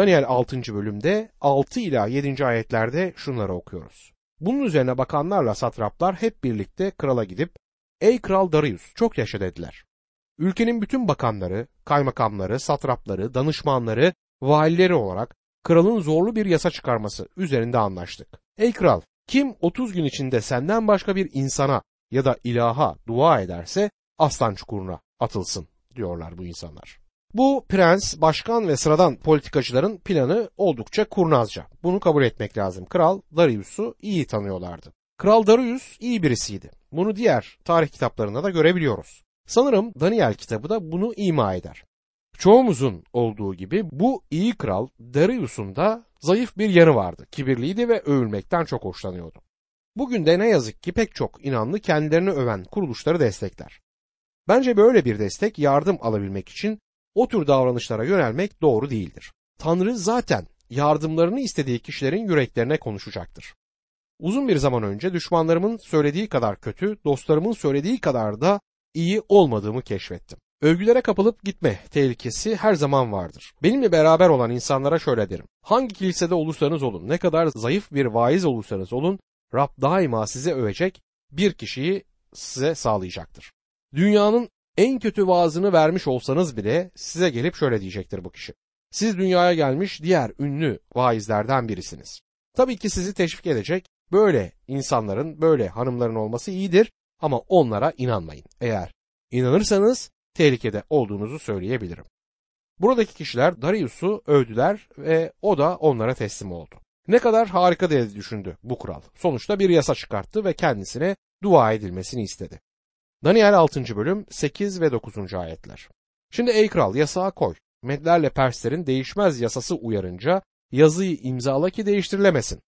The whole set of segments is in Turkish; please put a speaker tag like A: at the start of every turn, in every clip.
A: Daniel 6. bölümde 6 ila 7. ayetlerde şunları okuyoruz. Bunun üzerine bakanlarla satraplar hep birlikte krala gidip Ey kral Darius çok yaşa dediler. Ülkenin bütün bakanları, kaymakamları, satrapları, danışmanları, valileri olarak kralın zorlu bir yasa çıkarması üzerinde anlaştık. Ey kral kim 30 gün içinde senden başka bir insana ya da ilaha dua ederse aslan çukuruna atılsın diyorlar bu insanlar. Bu prens, başkan ve sıradan politikacıların planı oldukça kurnazca. Bunu kabul etmek lazım. Kral Darius'u iyi tanıyorlardı. Kral Darius iyi birisiydi. Bunu diğer tarih kitaplarında da görebiliyoruz. Sanırım Daniel kitabı da bunu ima eder. Çoğumuzun olduğu gibi bu iyi kral Darius'un da zayıf bir yanı vardı. Kibirliydi ve övülmekten çok hoşlanıyordu. Bugün de ne yazık ki pek çok inanlı kendilerini öven kuruluşları destekler. Bence böyle bir destek yardım alabilmek için o tür davranışlara yönelmek doğru değildir. Tanrı zaten yardımlarını istediği kişilerin yüreklerine konuşacaktır. Uzun bir zaman önce düşmanlarımın söylediği kadar kötü, dostlarımın söylediği kadar da iyi olmadığımı keşfettim. Övgülere kapılıp gitme tehlikesi her zaman vardır. Benimle beraber olan insanlara şöyle derim. Hangi kilisede olursanız olun, ne kadar zayıf bir vaiz olursanız olun, Rab daima size övecek bir kişiyi size sağlayacaktır. Dünyanın en kötü vaazını vermiş olsanız bile size gelip şöyle diyecektir bu kişi. Siz dünyaya gelmiş diğer ünlü vaizlerden birisiniz. Tabii ki sizi teşvik edecek böyle insanların, böyle hanımların olması iyidir ama onlara inanmayın. Eğer inanırsanız tehlikede olduğunuzu söyleyebilirim. Buradaki kişiler Darius'u övdüler ve o da onlara teslim oldu. Ne kadar harika diye düşündü bu kural. Sonuçta bir yasa çıkarttı ve kendisine dua edilmesini istedi. Daniel 6. bölüm 8 ve 9. ayetler. Şimdi ey kral yasağı koy. Medlerle Perslerin değişmez yasası uyarınca yazıyı imzala ki değiştirilemesin.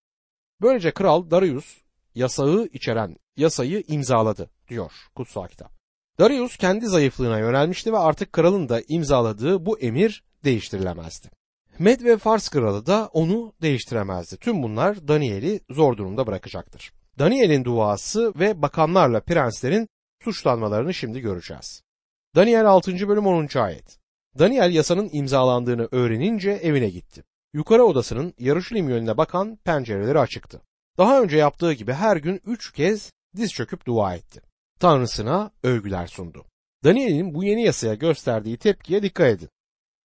A: Böylece kral Darius yasağı içeren yasayı imzaladı diyor kutsal kitap. Darius kendi zayıflığına yönelmişti ve artık kralın da imzaladığı bu emir değiştirilemezdi. Med ve Fars kralı da onu değiştiremezdi. Tüm bunlar Daniel'i zor durumda bırakacaktır. Daniel'in duası ve bakanlarla prenslerin suçlanmalarını şimdi göreceğiz. Daniel 6. bölüm 10. ayet. Daniel yasanın imzalandığını öğrenince evine gitti. Yukarı odasının Yarışilim yönüne bakan pencereleri açıktı. Daha önce yaptığı gibi her gün üç kez diz çöküp dua etti. Tanrısına övgüler sundu. Daniel'in bu yeni yasaya gösterdiği tepkiye dikkat edin.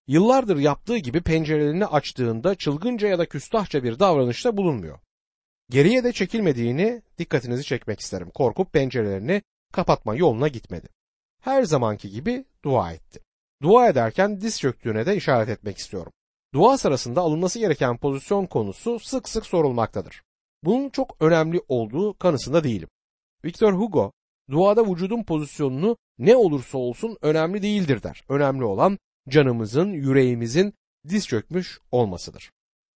A: Yıllardır yaptığı gibi pencerelerini açtığında çılgınca ya da küstahça bir davranışta bulunmuyor. Geriye de çekilmediğini dikkatinizi çekmek isterim. Korkup pencerelerini kapatma yoluna gitmedi. Her zamanki gibi dua etti. Dua ederken diz çöktüğüne de işaret etmek istiyorum. Dua sırasında alınması gereken pozisyon konusu sık sık sorulmaktadır. Bunun çok önemli olduğu kanısında değilim. Victor Hugo, duada vücudun pozisyonunu ne olursa olsun önemli değildir der. Önemli olan canımızın, yüreğimizin diz çökmüş olmasıdır.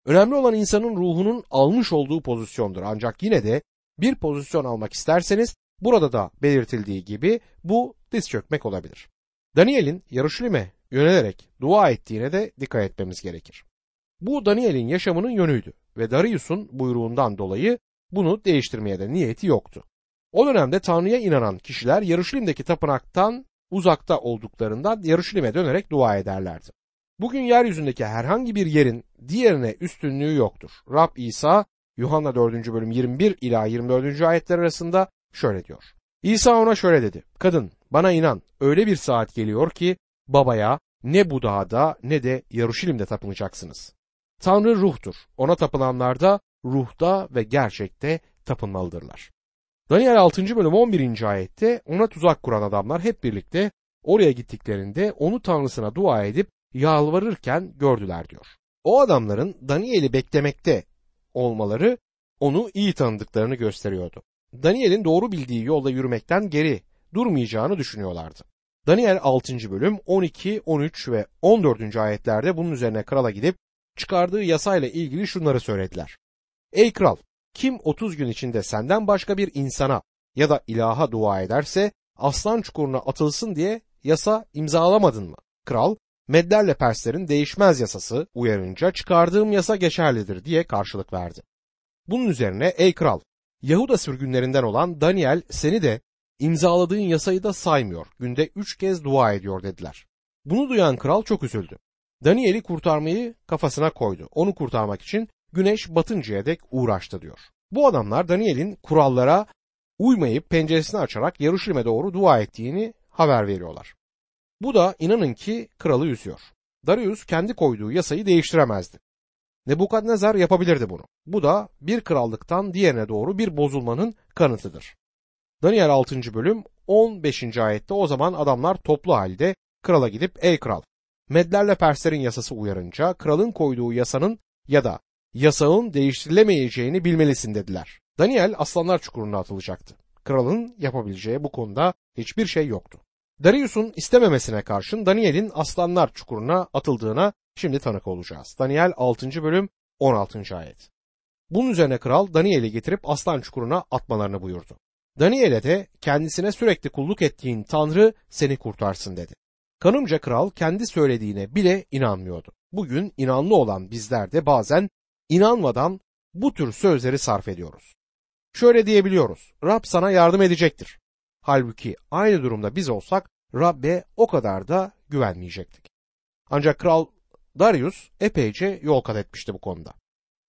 A: Önemli olan insanın ruhunun almış olduğu pozisyondur. Ancak yine de bir pozisyon almak isterseniz burada da belirtildiği gibi bu diz çökmek olabilir. Daniel'in Yarışlim'e yönelerek dua ettiğine de dikkat etmemiz gerekir. Bu Daniel'in yaşamının yönüydü ve Darius'un buyruğundan dolayı bunu değiştirmeye de niyeti yoktu. O dönemde Tanrı'ya inanan kişiler Yarışlim'deki tapınaktan uzakta olduklarından Yarışlim'e dönerek dua ederlerdi. Bugün yeryüzündeki herhangi bir yerin diğerine üstünlüğü yoktur. Rab İsa Yuhanna 4. bölüm 21 ila 24. ayetler arasında şöyle diyor. İsa ona şöyle dedi. Kadın bana inan öyle bir saat geliyor ki babaya ne bu dağda ne de Yaruşilim'de tapınacaksınız. Tanrı ruhtur. Ona tapılanlar da ruhta ve gerçekte tapınmalıdırlar. Daniel 6. bölüm 11. ayette ona tuzak kuran adamlar hep birlikte oraya gittiklerinde onu tanrısına dua edip yalvarırken gördüler diyor. O adamların Daniel'i beklemekte olmaları onu iyi tanıdıklarını gösteriyordu. Daniel'in doğru bildiği yolda yürümekten geri durmayacağını düşünüyorlardı. Daniel 6. bölüm 12, 13 ve 14. ayetlerde bunun üzerine krala gidip çıkardığı yasayla ilgili şunları söylediler. Ey kral, kim 30 gün içinde senden başka bir insana ya da ilaha dua ederse aslan çukuruna atılsın diye yasa imzalamadın mı? Kral, Medlerle Perslerin değişmez yasası uyarınca çıkardığım yasa geçerlidir diye karşılık verdi. Bunun üzerine ey kral, Yahuda sürgünlerinden olan Daniel seni de imzaladığın yasayı da saymıyor. Günde üç kez dua ediyor dediler. Bunu duyan kral çok üzüldü. Daniel'i kurtarmayı kafasına koydu. Onu kurtarmak için güneş batıncaya dek uğraştı diyor. Bu adamlar Daniel'in kurallara uymayıp penceresini açarak Yaruşilim'e doğru dua ettiğini haber veriyorlar. Bu da inanın ki kralı üzüyor. Darius kendi koyduğu yasayı değiştiremezdi. Nebukadnezar yapabilirdi bunu. Bu da bir krallıktan diğerine doğru bir bozulmanın kanıtıdır. Daniel 6. bölüm 15. ayette o zaman adamlar toplu halde krala gidip ey kral Medlerle Perslerin yasası uyarınca kralın koyduğu yasanın ya da yasağın değiştirilemeyeceğini bilmelisin dediler. Daniel aslanlar çukuruna atılacaktı. Kralın yapabileceği bu konuda hiçbir şey yoktu. Darius'un istememesine karşın Daniel'in aslanlar çukuruna atıldığına şimdi tanık olacağız. Daniel 6. bölüm 16. ayet. Bunun üzerine kral Daniel'i getirip aslan çukuruna atmalarını buyurdu. Daniel'e de kendisine sürekli kulluk ettiğin Tanrı seni kurtarsın dedi. Kanımca kral kendi söylediğine bile inanmıyordu. Bugün inanlı olan bizler de bazen inanmadan bu tür sözleri sarf ediyoruz. Şöyle diyebiliyoruz. Rab sana yardım edecektir. Halbuki aynı durumda biz olsak Rabbe o kadar da güvenmeyecektik. Ancak kral Darius epeyce yol kat etmişti bu konuda.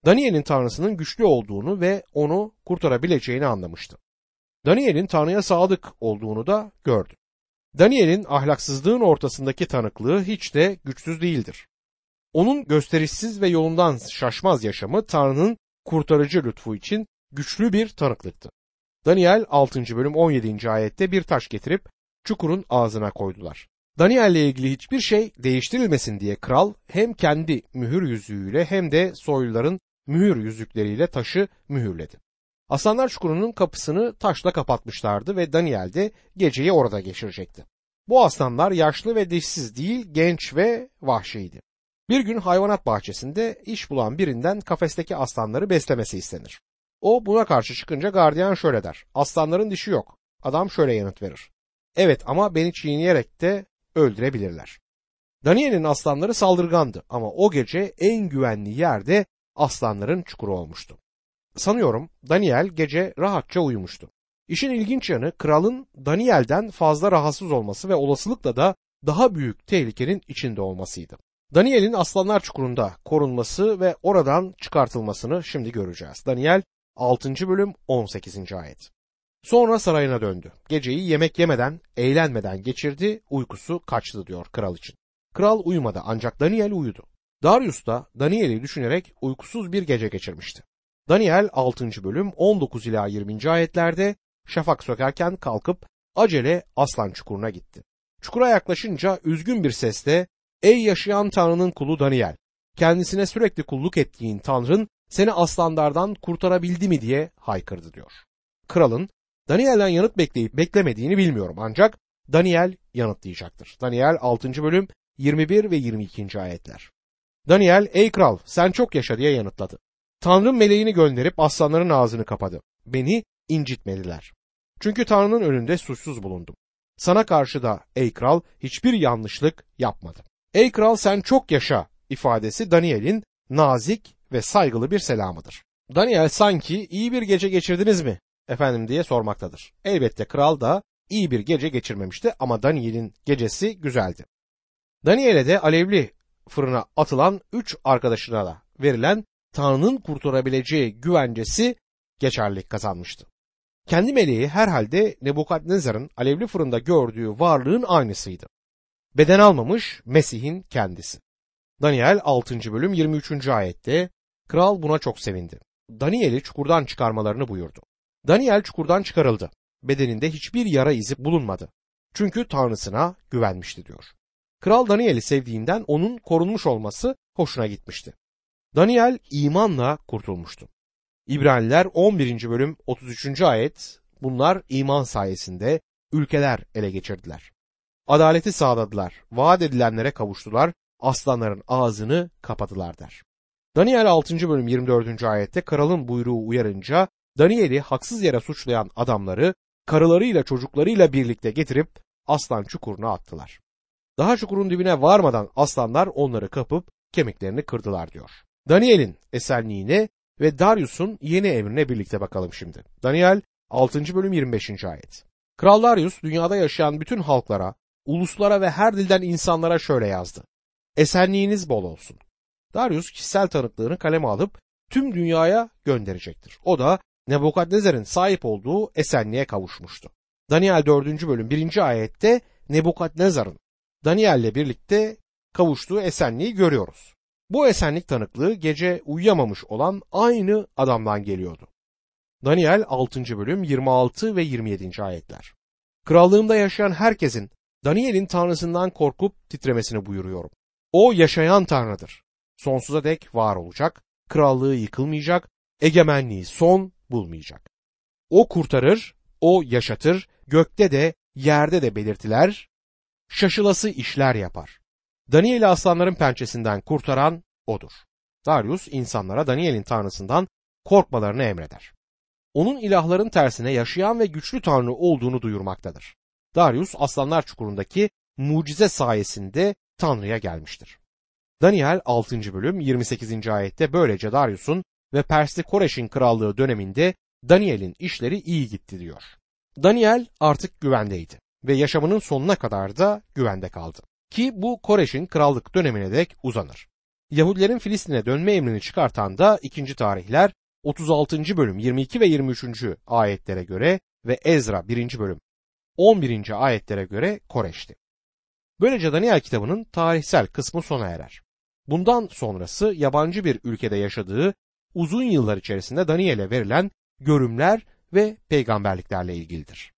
A: Daniel'in tanrısının güçlü olduğunu ve onu kurtarabileceğini anlamıştı. Daniel'in tanrıya sadık olduğunu da gördü. Daniel'in ahlaksızlığın ortasındaki tanıklığı hiç de güçsüz değildir. Onun gösterişsiz ve yolundan şaşmaz yaşamı Tanrı'nın kurtarıcı lütfu için güçlü bir tanıklıktı. Daniel 6. bölüm 17. ayette bir taş getirip çukurun ağzına koydular. Daniel ile ilgili hiçbir şey değiştirilmesin diye kral hem kendi mühür yüzüğüyle hem de soyluların mühür yüzükleriyle taşı mühürledi. Aslanlar çukurunun kapısını taşla kapatmışlardı ve Daniel de geceyi orada geçirecekti. Bu aslanlar yaşlı ve dişsiz değil genç ve vahşiydi. Bir gün hayvanat bahçesinde iş bulan birinden kafesteki aslanları beslemesi istenir. O buna karşı çıkınca gardiyan şöyle der. Aslanların dişi yok. Adam şöyle yanıt verir. Evet ama beni çiğneyerek de öldürebilirler. Daniel'in aslanları saldırgandı ama o gece en güvenli yerde aslanların çukuru olmuştu. Sanıyorum Daniel gece rahatça uyumuştu. İşin ilginç yanı kralın Daniel'den fazla rahatsız olması ve olasılıkla da daha büyük tehlikenin içinde olmasıydı. Daniel'in aslanlar çukurunda korunması ve oradan çıkartılmasını şimdi göreceğiz. Daniel 6. bölüm 18. ayet. Sonra sarayına döndü. Geceyi yemek yemeden, eğlenmeden geçirdi, uykusu kaçtı diyor kral için. Kral uyumadı ancak Daniel uyudu. Darius da Daniel'i düşünerek uykusuz bir gece geçirmişti. Daniel 6. bölüm 19 ila 20. ayetlerde şafak sökerken kalkıp acele aslan çukuruna gitti. Çukura yaklaşınca üzgün bir sesle Ey yaşayan Tanrı'nın kulu Daniel! Kendisine sürekli kulluk ettiğin Tanrın seni aslanlardan kurtarabildi mi diye haykırdı diyor. Kralın Daniel'den yanıt bekleyip beklemediğini bilmiyorum ancak Daniel yanıtlayacaktır. Daniel 6. bölüm 21 ve 22. ayetler. Daniel ey kral sen çok yaşa diye yanıtladı. Tanrı meleğini gönderip aslanların ağzını kapadı. Beni incitmediler. Çünkü Tanrı'nın önünde suçsuz bulundum. Sana karşı da ey kral hiçbir yanlışlık yapmadım. Ey kral sen çok yaşa ifadesi Daniel'in nazik ve saygılı bir selamıdır. Daniel sanki iyi bir gece geçirdiniz mi efendim diye sormaktadır. Elbette kral da iyi bir gece geçirmemişti ama Daniel'in gecesi güzeldi. Daniel'e de alevli fırına atılan üç arkadaşına da verilen Tanrı'nın kurtarabileceği güvencesi geçerlilik kazanmıştı. Kendi meleği herhalde Nebukadnezar'ın alevli fırında gördüğü varlığın aynısıydı. Beden almamış Mesih'in kendisi. Daniel 6. bölüm 23. ayette kral buna çok sevindi. Daniel'i çukurdan çıkarmalarını buyurdu. Daniel çukurdan çıkarıldı. Bedeninde hiçbir yara izi bulunmadı. Çünkü Tanrısına güvenmişti diyor. Kral Daniel'i sevdiğinden onun korunmuş olması hoşuna gitmişti. Daniel imanla kurtulmuştu. İbraniler 11. bölüm 33. ayet bunlar iman sayesinde ülkeler ele geçirdiler. Adaleti sağladılar, vaat edilenlere kavuştular, aslanların ağzını kapadılar der. Daniel 6. bölüm 24. ayette kralın buyruğu uyarınca Daniel'i haksız yere suçlayan adamları karılarıyla çocuklarıyla birlikte getirip aslan çukuruna attılar. Daha çukurun dibine varmadan aslanlar onları kapıp kemiklerini kırdılar diyor. Daniel'in esenliğine ve Darius'un yeni emrine birlikte bakalım şimdi. Daniel 6. bölüm 25. ayet. Kral Darius dünyada yaşayan bütün halklara, uluslara ve her dilden insanlara şöyle yazdı. Esenliğiniz bol olsun. Darius kişisel tanıklığını kaleme alıp tüm dünyaya gönderecektir. O da Nebukadnezar'ın sahip olduğu esenliğe kavuşmuştu. Daniel 4. bölüm 1. ayette Nebukadnezar'ın Daniel'le birlikte kavuştuğu esenliği görüyoruz. Bu esenlik tanıklığı gece uyuyamamış olan aynı adamdan geliyordu. Daniel 6. bölüm 26 ve 27. ayetler. Krallığımda yaşayan herkesin Daniel'in tanrısından korkup titremesini buyuruyorum. O yaşayan tanrıdır. Sonsuza dek var olacak, krallığı yıkılmayacak, egemenliği son bulmayacak. O kurtarır, o yaşatır, gökte de yerde de belirtiler, şaşılası işler yapar. Daniel'i aslanların pençesinden kurtaran odur. Darius insanlara Daniel'in tanrısından korkmalarını emreder. Onun ilahların tersine yaşayan ve güçlü tanrı olduğunu duyurmaktadır. Darius aslanlar çukurundaki mucize sayesinde Tanrı'ya gelmiştir. Daniel 6. bölüm 28. ayette böylece Darius'un ve Persli Koreş'in krallığı döneminde Daniel'in işleri iyi gitti diyor. Daniel artık güvendeydi ve yaşamının sonuna kadar da güvende kaldı. Ki bu Koreş'in krallık dönemine dek uzanır. Yahudilerin Filistin'e dönme emrini çıkartan da 2. tarihler 36. bölüm 22 ve 23. ayetlere göre ve Ezra 1. bölüm 11. ayetlere göre Koreş'ti. Böylece Daniel kitabının tarihsel kısmı sona erer. Bundan sonrası yabancı bir ülkede yaşadığı uzun yıllar içerisinde Daniel'e verilen görümler ve peygamberliklerle ilgilidir.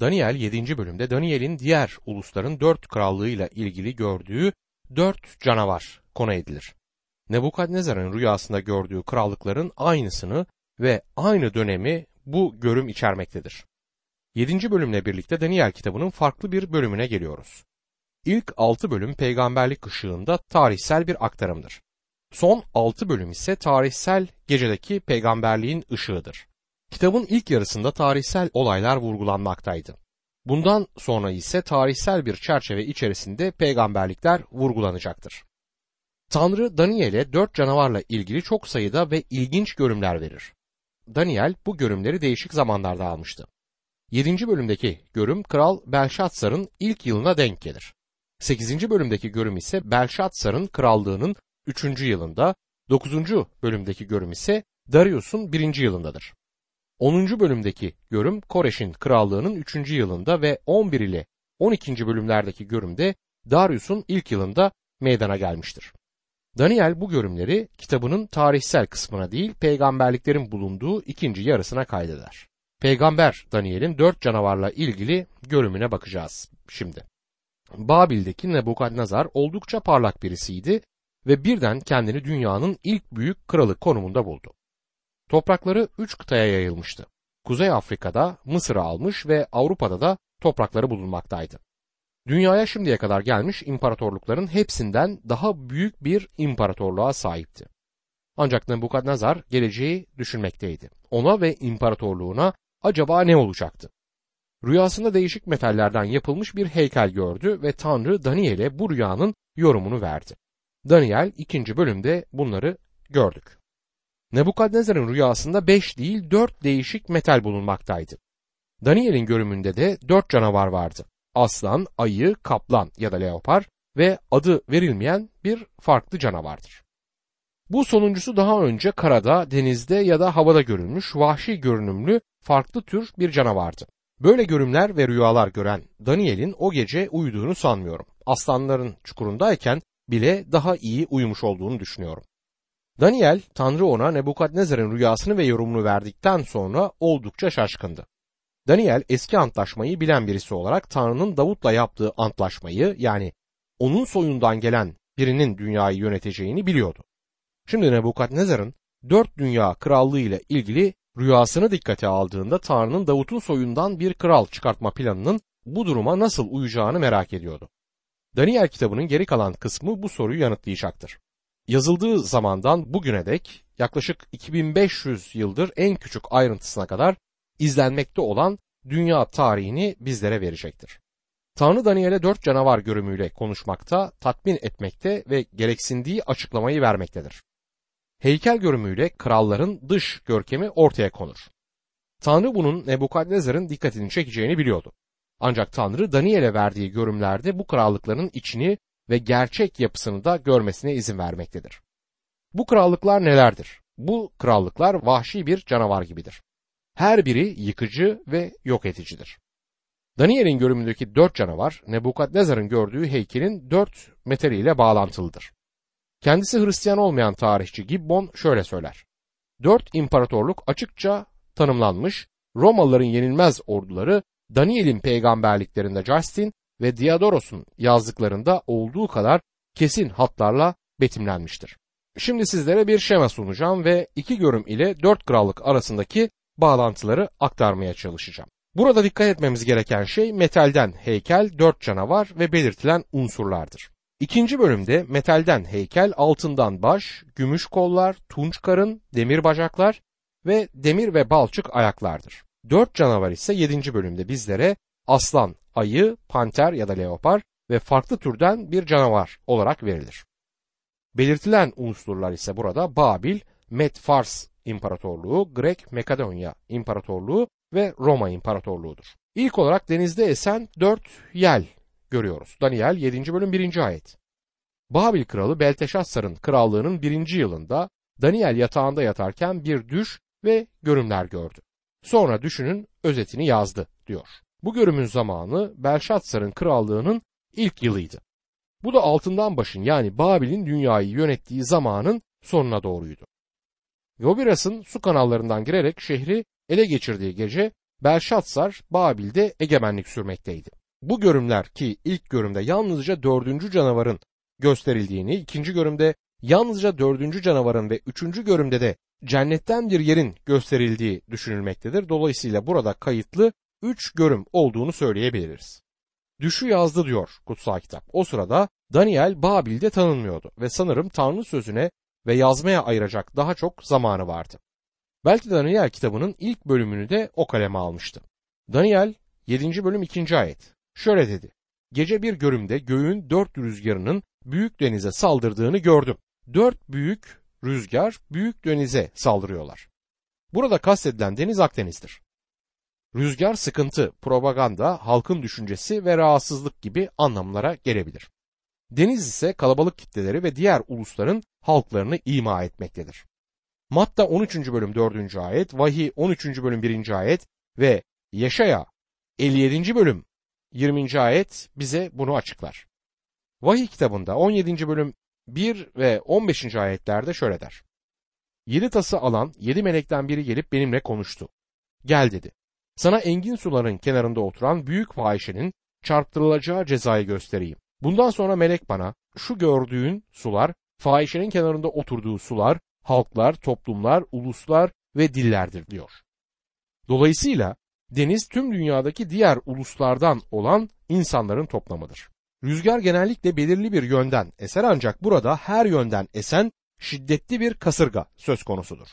A: Daniel 7. bölümde Daniel'in diğer ulusların dört krallığıyla ilgili gördüğü dört canavar konu edilir. Nebukadnezar'ın rüyasında gördüğü krallıkların aynısını ve aynı dönemi bu görüm içermektedir. 7. bölümle birlikte Daniel kitabının farklı bir bölümüne geliyoruz. İlk 6 bölüm peygamberlik ışığında tarihsel bir aktarımdır. Son 6 bölüm ise tarihsel gecedeki peygamberliğin ışığıdır. Kitabın ilk yarısında tarihsel olaylar vurgulanmaktaydı. Bundan sonra ise tarihsel bir çerçeve içerisinde peygamberlikler vurgulanacaktır. Tanrı Daniel'e dört canavarla ilgili çok sayıda ve ilginç görümler verir. Daniel bu görümleri değişik zamanlarda almıştı. 7. bölümdeki görüm Kral Belşatsar'ın ilk yılına denk gelir. 8. bölümdeki görüm ise Belşatsar'ın krallığının 3. yılında, 9. bölümdeki görüm ise Darius'un 1. yılındadır. 10. bölümdeki görüm Koreş'in krallığının 3. yılında ve 11 ile 12. bölümlerdeki görümde Darius'un ilk yılında meydana gelmiştir. Daniel bu görümleri kitabının tarihsel kısmına değil peygamberliklerin bulunduğu ikinci yarısına kaydeder. Peygamber Daniel'in dört canavarla ilgili görümüne bakacağız şimdi. Babil'deki Nebukadnezar oldukça parlak birisiydi ve birden kendini dünyanın ilk büyük kralı konumunda buldu. Toprakları üç kıtaya yayılmıştı. Kuzey Afrika'da Mısır'ı almış ve Avrupa'da da toprakları bulunmaktaydı. Dünyaya şimdiye kadar gelmiş imparatorlukların hepsinden daha büyük bir imparatorluğa sahipti. Ancak Nebukadnezar geleceği düşünmekteydi. Ona ve imparatorluğuna acaba ne olacaktı? Rüyasında değişik metallerden yapılmış bir heykel gördü ve Tanrı Daniel'e bu rüyanın yorumunu verdi. Daniel 2. bölümde bunları gördük. Nebukadnezar'ın rüyasında beş değil dört değişik metal bulunmaktaydı. Daniel'in görümünde de dört canavar vardı. Aslan, ayı, kaplan ya da leopar ve adı verilmeyen bir farklı canavardır. Bu sonuncusu daha önce karada, denizde ya da havada görülmüş vahşi görünümlü farklı tür bir canavardı. Böyle görümler ve rüyalar gören Daniel'in o gece uyuduğunu sanmıyorum. Aslanların çukurundayken bile daha iyi uyumuş olduğunu düşünüyorum. Daniel, Tanrı ona Nebukadnezar'ın rüyasını ve yorumunu verdikten sonra oldukça şaşkındı. Daniel eski antlaşmayı bilen birisi olarak Tanrı'nın Davut'la yaptığı antlaşmayı yani onun soyundan gelen birinin dünyayı yöneteceğini biliyordu. Şimdi Nebukadnezar'ın dört dünya krallığı ile ilgili rüyasını dikkate aldığında Tanrı'nın Davut'un soyundan bir kral çıkartma planının bu duruma nasıl uyacağını merak ediyordu. Daniel kitabının geri kalan kısmı bu soruyu yanıtlayacaktır. Yazıldığı zamandan bugüne dek yaklaşık 2500 yıldır en küçük ayrıntısına kadar izlenmekte olan dünya tarihini bizlere verecektir. Tanrı Daniel'e dört canavar görümüyle konuşmakta, tatmin etmekte ve gereksindiği açıklamayı vermektedir. Heykel görümüyle kralların dış görkemi ortaya konur. Tanrı bunun Nebukadnezar'ın dikkatini çekeceğini biliyordu. Ancak Tanrı Daniel'e verdiği görümlerde bu krallıkların içini ve gerçek yapısını da görmesine izin vermektedir. Bu krallıklar nelerdir? Bu krallıklar vahşi bir canavar gibidir. Her biri yıkıcı ve yok edicidir. Daniel'in görümündeki dört canavar Nebukadnezar'ın gördüğü heykelin dört meteriyle bağlantılıdır. Kendisi Hristiyan olmayan tarihçi Gibbon şöyle söyler. Dört imparatorluk açıkça tanımlanmış, Romalıların yenilmez orduları Daniel'in peygamberliklerinde Justin ve Diodoros'un yazdıklarında olduğu kadar kesin hatlarla betimlenmiştir. Şimdi sizlere bir şema sunacağım ve iki görüm ile dört krallık arasındaki bağlantıları aktarmaya çalışacağım. Burada dikkat etmemiz gereken şey metalden heykel, dört canavar ve belirtilen unsurlardır. İkinci bölümde metalden heykel, altından baş, gümüş kollar, tunç karın, demir bacaklar ve demir ve balçık ayaklardır. Dört canavar ise yedinci bölümde bizlere aslan, ayı, panter ya da leopar ve farklı türden bir canavar olarak verilir. Belirtilen unsurlar ise burada Babil, Med-Fars İmparatorluğu, Grek Makedonya İmparatorluğu ve Roma İmparatorluğu'dur. İlk olarak denizde esen dört yel görüyoruz. Daniel 7. bölüm 1. ayet. Babil kralı Belteşassar'ın krallığının birinci yılında Daniel yatağında yatarken bir düş ve görümler gördü. Sonra düşünün özetini yazdı diyor. Bu görümün zamanı Belşatsar'ın krallığının ilk yılıydı. Bu da altından başın yani Babil'in dünyayı yönettiği zamanın sonuna doğruydu. Yobiras'ın su kanallarından girerek şehri ele geçirdiği gece Belşatsar Babil'de egemenlik sürmekteydi. Bu görümler ki ilk görümde yalnızca dördüncü canavarın gösterildiğini, ikinci görümde yalnızca dördüncü canavarın ve üçüncü görümde de cennetten bir yerin gösterildiği düşünülmektedir. Dolayısıyla burada kayıtlı üç görüm olduğunu söyleyebiliriz. Düşü yazdı diyor kutsal kitap. O sırada Daniel Babil'de tanınmıyordu ve sanırım Tanrı sözüne ve yazmaya ayıracak daha çok zamanı vardı. Belki Daniel kitabının ilk bölümünü de o kaleme almıştı. Daniel 7. bölüm 2. ayet şöyle dedi. Gece bir görümde göğün dört rüzgarının büyük denize saldırdığını gördüm. Dört büyük rüzgar büyük denize saldırıyorlar. Burada kastedilen deniz Akdeniz'dir. Rüzgar sıkıntı, propaganda, halkın düşüncesi ve rahatsızlık gibi anlamlara gelebilir. Deniz ise kalabalık kitleleri ve diğer ulusların halklarını ima etmektedir. Matta 13. bölüm 4. ayet, Vahiy 13. bölüm 1. ayet ve Yaşaya 57. bölüm 20. ayet bize bunu açıklar. Vahiy kitabında 17. bölüm 1 ve 15. ayetlerde şöyle der. Yedi tası alan yedi melekten biri gelip benimle konuştu. Gel dedi. Sana engin suların kenarında oturan büyük fahişenin çarptırılacağı cezayı göstereyim. Bundan sonra melek bana şu gördüğün sular fahişenin kenarında oturduğu sular, halklar, toplumlar, uluslar ve dillerdir diyor. Dolayısıyla deniz tüm dünyadaki diğer uluslardan olan insanların toplamıdır. Rüzgar genellikle belirli bir yönden eser ancak burada her yönden esen şiddetli bir kasırga söz konusudur.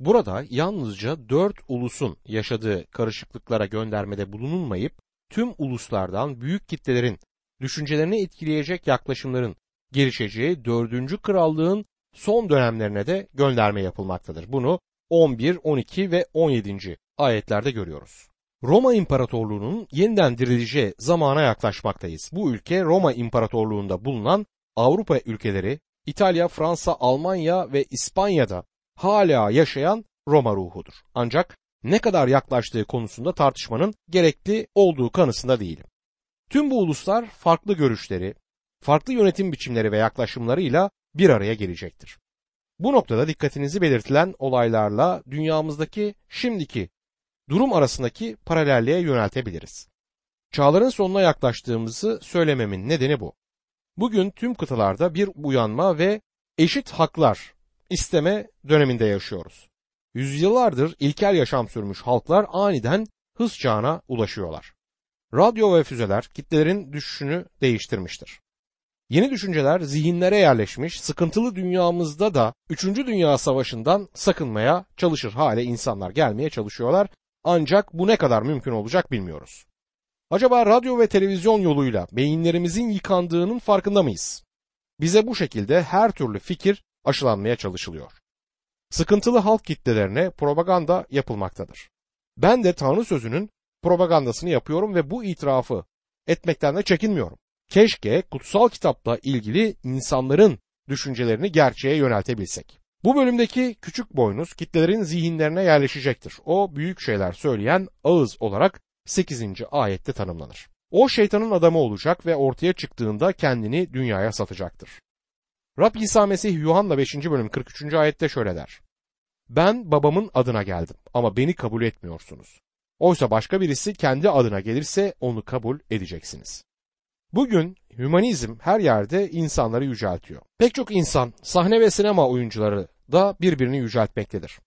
A: Burada yalnızca dört ulusun yaşadığı karışıklıklara göndermede bulunulmayıp tüm uluslardan büyük kitlelerin düşüncelerini etkileyecek yaklaşımların gelişeceği dördüncü krallığın son dönemlerine de gönderme yapılmaktadır. Bunu 11, 12 ve 17. ayetlerde görüyoruz. Roma İmparatorluğu'nun yeniden dirileceği zamana yaklaşmaktayız. Bu ülke Roma İmparatorluğu'nda bulunan Avrupa ülkeleri İtalya, Fransa, Almanya ve İspanya'da hala yaşayan Roma ruhudur. Ancak ne kadar yaklaştığı konusunda tartışmanın gerekli olduğu kanısında değilim. Tüm bu uluslar farklı görüşleri, farklı yönetim biçimleri ve yaklaşımlarıyla bir araya gelecektir. Bu noktada dikkatinizi belirtilen olaylarla dünyamızdaki şimdiki durum arasındaki paralelliğe yöneltebiliriz. Çağların sonuna yaklaştığımızı söylememin nedeni bu. Bugün tüm kıtalarda bir uyanma ve eşit haklar isteme döneminde yaşıyoruz. Yüzyıllardır ilkel yaşam sürmüş halklar aniden hız çağına ulaşıyorlar. Radyo ve füzeler kitlelerin düşüşünü değiştirmiştir. Yeni düşünceler zihinlere yerleşmiş, sıkıntılı dünyamızda da 3. Dünya Savaşı'ndan sakınmaya çalışır hale insanlar gelmeye çalışıyorlar. Ancak bu ne kadar mümkün olacak bilmiyoruz. Acaba radyo ve televizyon yoluyla beyinlerimizin yıkandığının farkında mıyız? Bize bu şekilde her türlü fikir aşılanmaya çalışılıyor. Sıkıntılı halk kitlelerine propaganda yapılmaktadır. Ben de Tanrı sözünün propagandasını yapıyorum ve bu itirafı etmekten de çekinmiyorum. Keşke kutsal kitapla ilgili insanların düşüncelerini gerçeğe yöneltebilsek. Bu bölümdeki küçük boynuz kitlelerin zihinlerine yerleşecektir. O büyük şeyler söyleyen ağız olarak 8. ayette tanımlanır. O şeytanın adamı olacak ve ortaya çıktığında kendini dünyaya satacaktır. Rab İsa Mesih Yuhanna 5. bölüm 43. ayette şöyle der. Ben babamın adına geldim ama beni kabul etmiyorsunuz. Oysa başka birisi kendi adına gelirse onu kabul edeceksiniz. Bugün hümanizm her yerde insanları yüceltiyor. Pek çok insan sahne ve sinema oyuncuları da birbirini yüceltmektedir.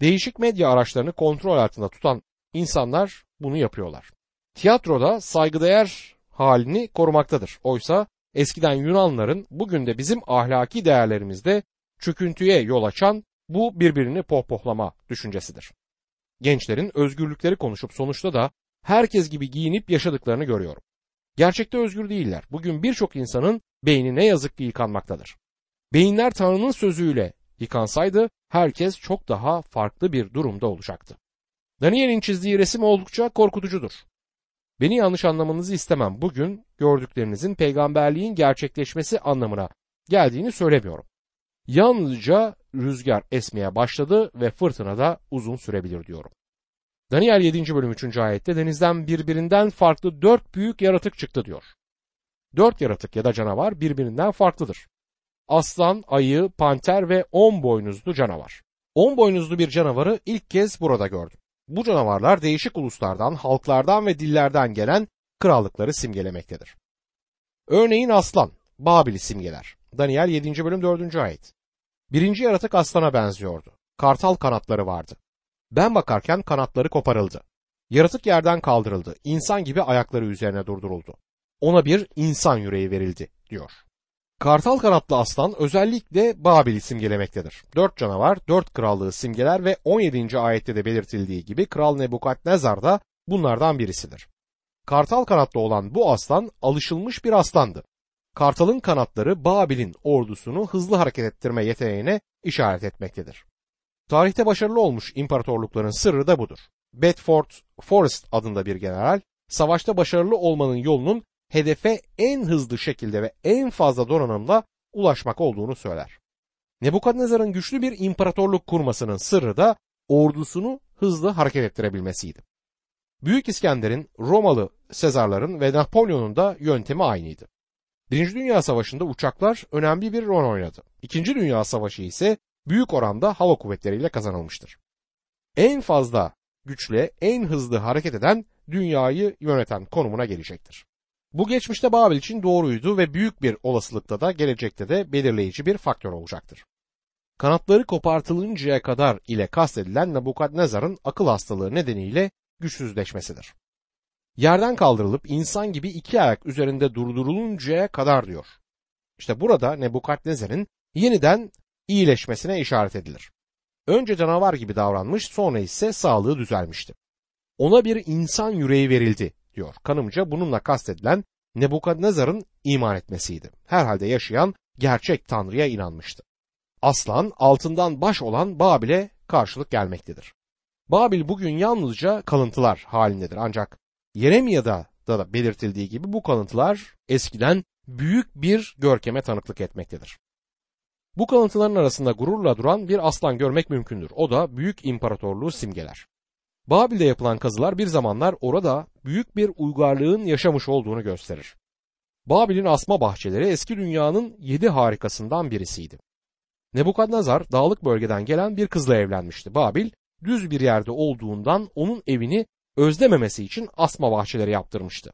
A: Değişik medya araçlarını kontrol altında tutan insanlar bunu yapıyorlar. Tiyatroda saygıdeğer halini korumaktadır. Oysa eskiden Yunanların bugün de bizim ahlaki değerlerimizde çöküntüye yol açan bu birbirini pohpohlama düşüncesidir. Gençlerin özgürlükleri konuşup sonuçta da herkes gibi giyinip yaşadıklarını görüyorum. Gerçekte özgür değiller. Bugün birçok insanın beyni ne yazık ki yıkanmaktadır. Beyinler Tanrı'nın sözüyle yıkansaydı herkes çok daha farklı bir durumda olacaktı. Daniel'in çizdiği resim oldukça korkutucudur. Beni yanlış anlamanızı istemem. Bugün gördüklerinizin peygamberliğin gerçekleşmesi anlamına geldiğini söylemiyorum. Yalnızca rüzgar esmeye başladı ve fırtına da uzun sürebilir diyorum. Daniel 7. bölüm 3. ayette denizden birbirinden farklı dört büyük yaratık çıktı diyor. Dört yaratık ya da canavar birbirinden farklıdır. Aslan, ayı, panter ve on boynuzlu canavar. On boynuzlu bir canavarı ilk kez burada gördüm. Bu canavarlar değişik uluslardan, halklardan ve dillerden gelen krallıkları simgelemektedir. Örneğin aslan, Babil'i simgeler. Daniel 7. bölüm 4. ayet. Birinci yaratık aslana benziyordu. Kartal kanatları vardı. Ben bakarken kanatları koparıldı. Yaratık yerden kaldırıldı. İnsan gibi ayakları üzerine durduruldu. Ona bir insan yüreği verildi diyor. Kartal kanatlı aslan özellikle Babil'i simgelemektedir. Dört canavar, dört krallığı simgeler ve 17. ayette de belirtildiği gibi Kral Nebukadnezar da bunlardan birisidir. Kartal kanatlı olan bu aslan alışılmış bir aslandı. Kartalın kanatları Babil'in ordusunu hızlı hareket ettirme yeteneğine işaret etmektedir. Tarihte başarılı olmuş imparatorlukların sırrı da budur. Bedford Forrest adında bir general, savaşta başarılı olmanın yolunun hedefe en hızlı şekilde ve en fazla donanımla ulaşmak olduğunu söyler. Nebukadnezar'ın güçlü bir imparatorluk kurmasının sırrı da ordusunu hızlı hareket ettirebilmesiydi. Büyük İskender'in, Romalı Sezarların ve Napolyon'un da yöntemi aynıydı. Birinci Dünya Savaşı'nda uçaklar önemli bir rol oynadı. İkinci Dünya Savaşı ise büyük oranda hava kuvvetleriyle kazanılmıştır. En fazla güçle en hızlı hareket eden dünyayı yöneten konumuna gelecektir. Bu geçmişte Babil için doğruydu ve büyük bir olasılıkta da gelecekte de belirleyici bir faktör olacaktır. Kanatları kopartılıncaya kadar ile kastedilen Nebukadnezar'ın akıl hastalığı nedeniyle güçsüzleşmesidir. Yerden kaldırılıp insan gibi iki ayak üzerinde durduruluncaya kadar diyor. İşte burada Nebukadnezar'ın yeniden iyileşmesine işaret edilir. Önce canavar gibi davranmış sonra ise sağlığı düzelmişti. Ona bir insan yüreği verildi diyor. Kanımca bununla kastedilen Nebukadnezar'ın iman etmesiydi. Herhalde yaşayan gerçek Tanrı'ya inanmıştı. Aslan altından baş olan Babil'e karşılık gelmektedir. Babil bugün yalnızca kalıntılar halindedir ancak Yeremya'da da belirtildiği gibi bu kalıntılar eskiden büyük bir görkeme tanıklık etmektedir. Bu kalıntıların arasında gururla duran bir aslan görmek mümkündür. O da büyük imparatorluğu simgeler. Babil'de yapılan kazılar bir zamanlar orada büyük bir uygarlığın yaşamış olduğunu gösterir. Babil'in asma bahçeleri eski dünyanın yedi harikasından birisiydi. Nebukadnezar dağlık bölgeden gelen bir kızla evlenmişti. Babil düz bir yerde olduğundan onun evini özlememesi için asma bahçeleri yaptırmıştı.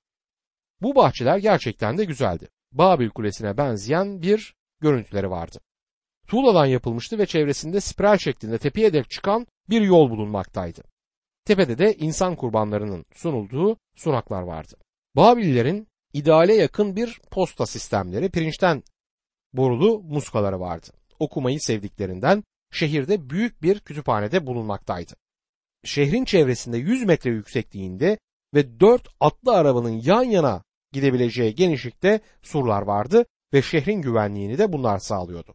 A: Bu bahçeler gerçekten de güzeldi. Babil Kulesi'ne benzeyen bir görüntüleri vardı. Tuğladan yapılmıştı ve çevresinde spiral şeklinde tepeye dek çıkan bir yol bulunmaktaydı. Tepede de insan kurbanlarının sunulduğu sunaklar vardı. Babillerin ideale yakın bir posta sistemleri, pirinçten borulu muskaları vardı. Okumayı sevdiklerinden şehirde büyük bir kütüphanede bulunmaktaydı. Şehrin çevresinde 100 metre yüksekliğinde ve 4 atlı arabanın yan yana gidebileceği genişlikte surlar vardı ve şehrin güvenliğini de bunlar sağlıyordu.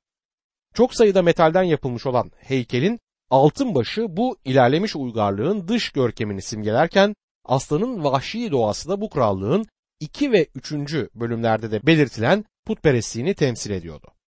A: Çok sayıda metalden yapılmış olan heykelin altın başı bu ilerlemiş uygarlığın dış görkemini simgelerken aslanın vahşi doğası da bu krallığın 2 ve 3. bölümlerde de belirtilen putperestliğini temsil ediyordu.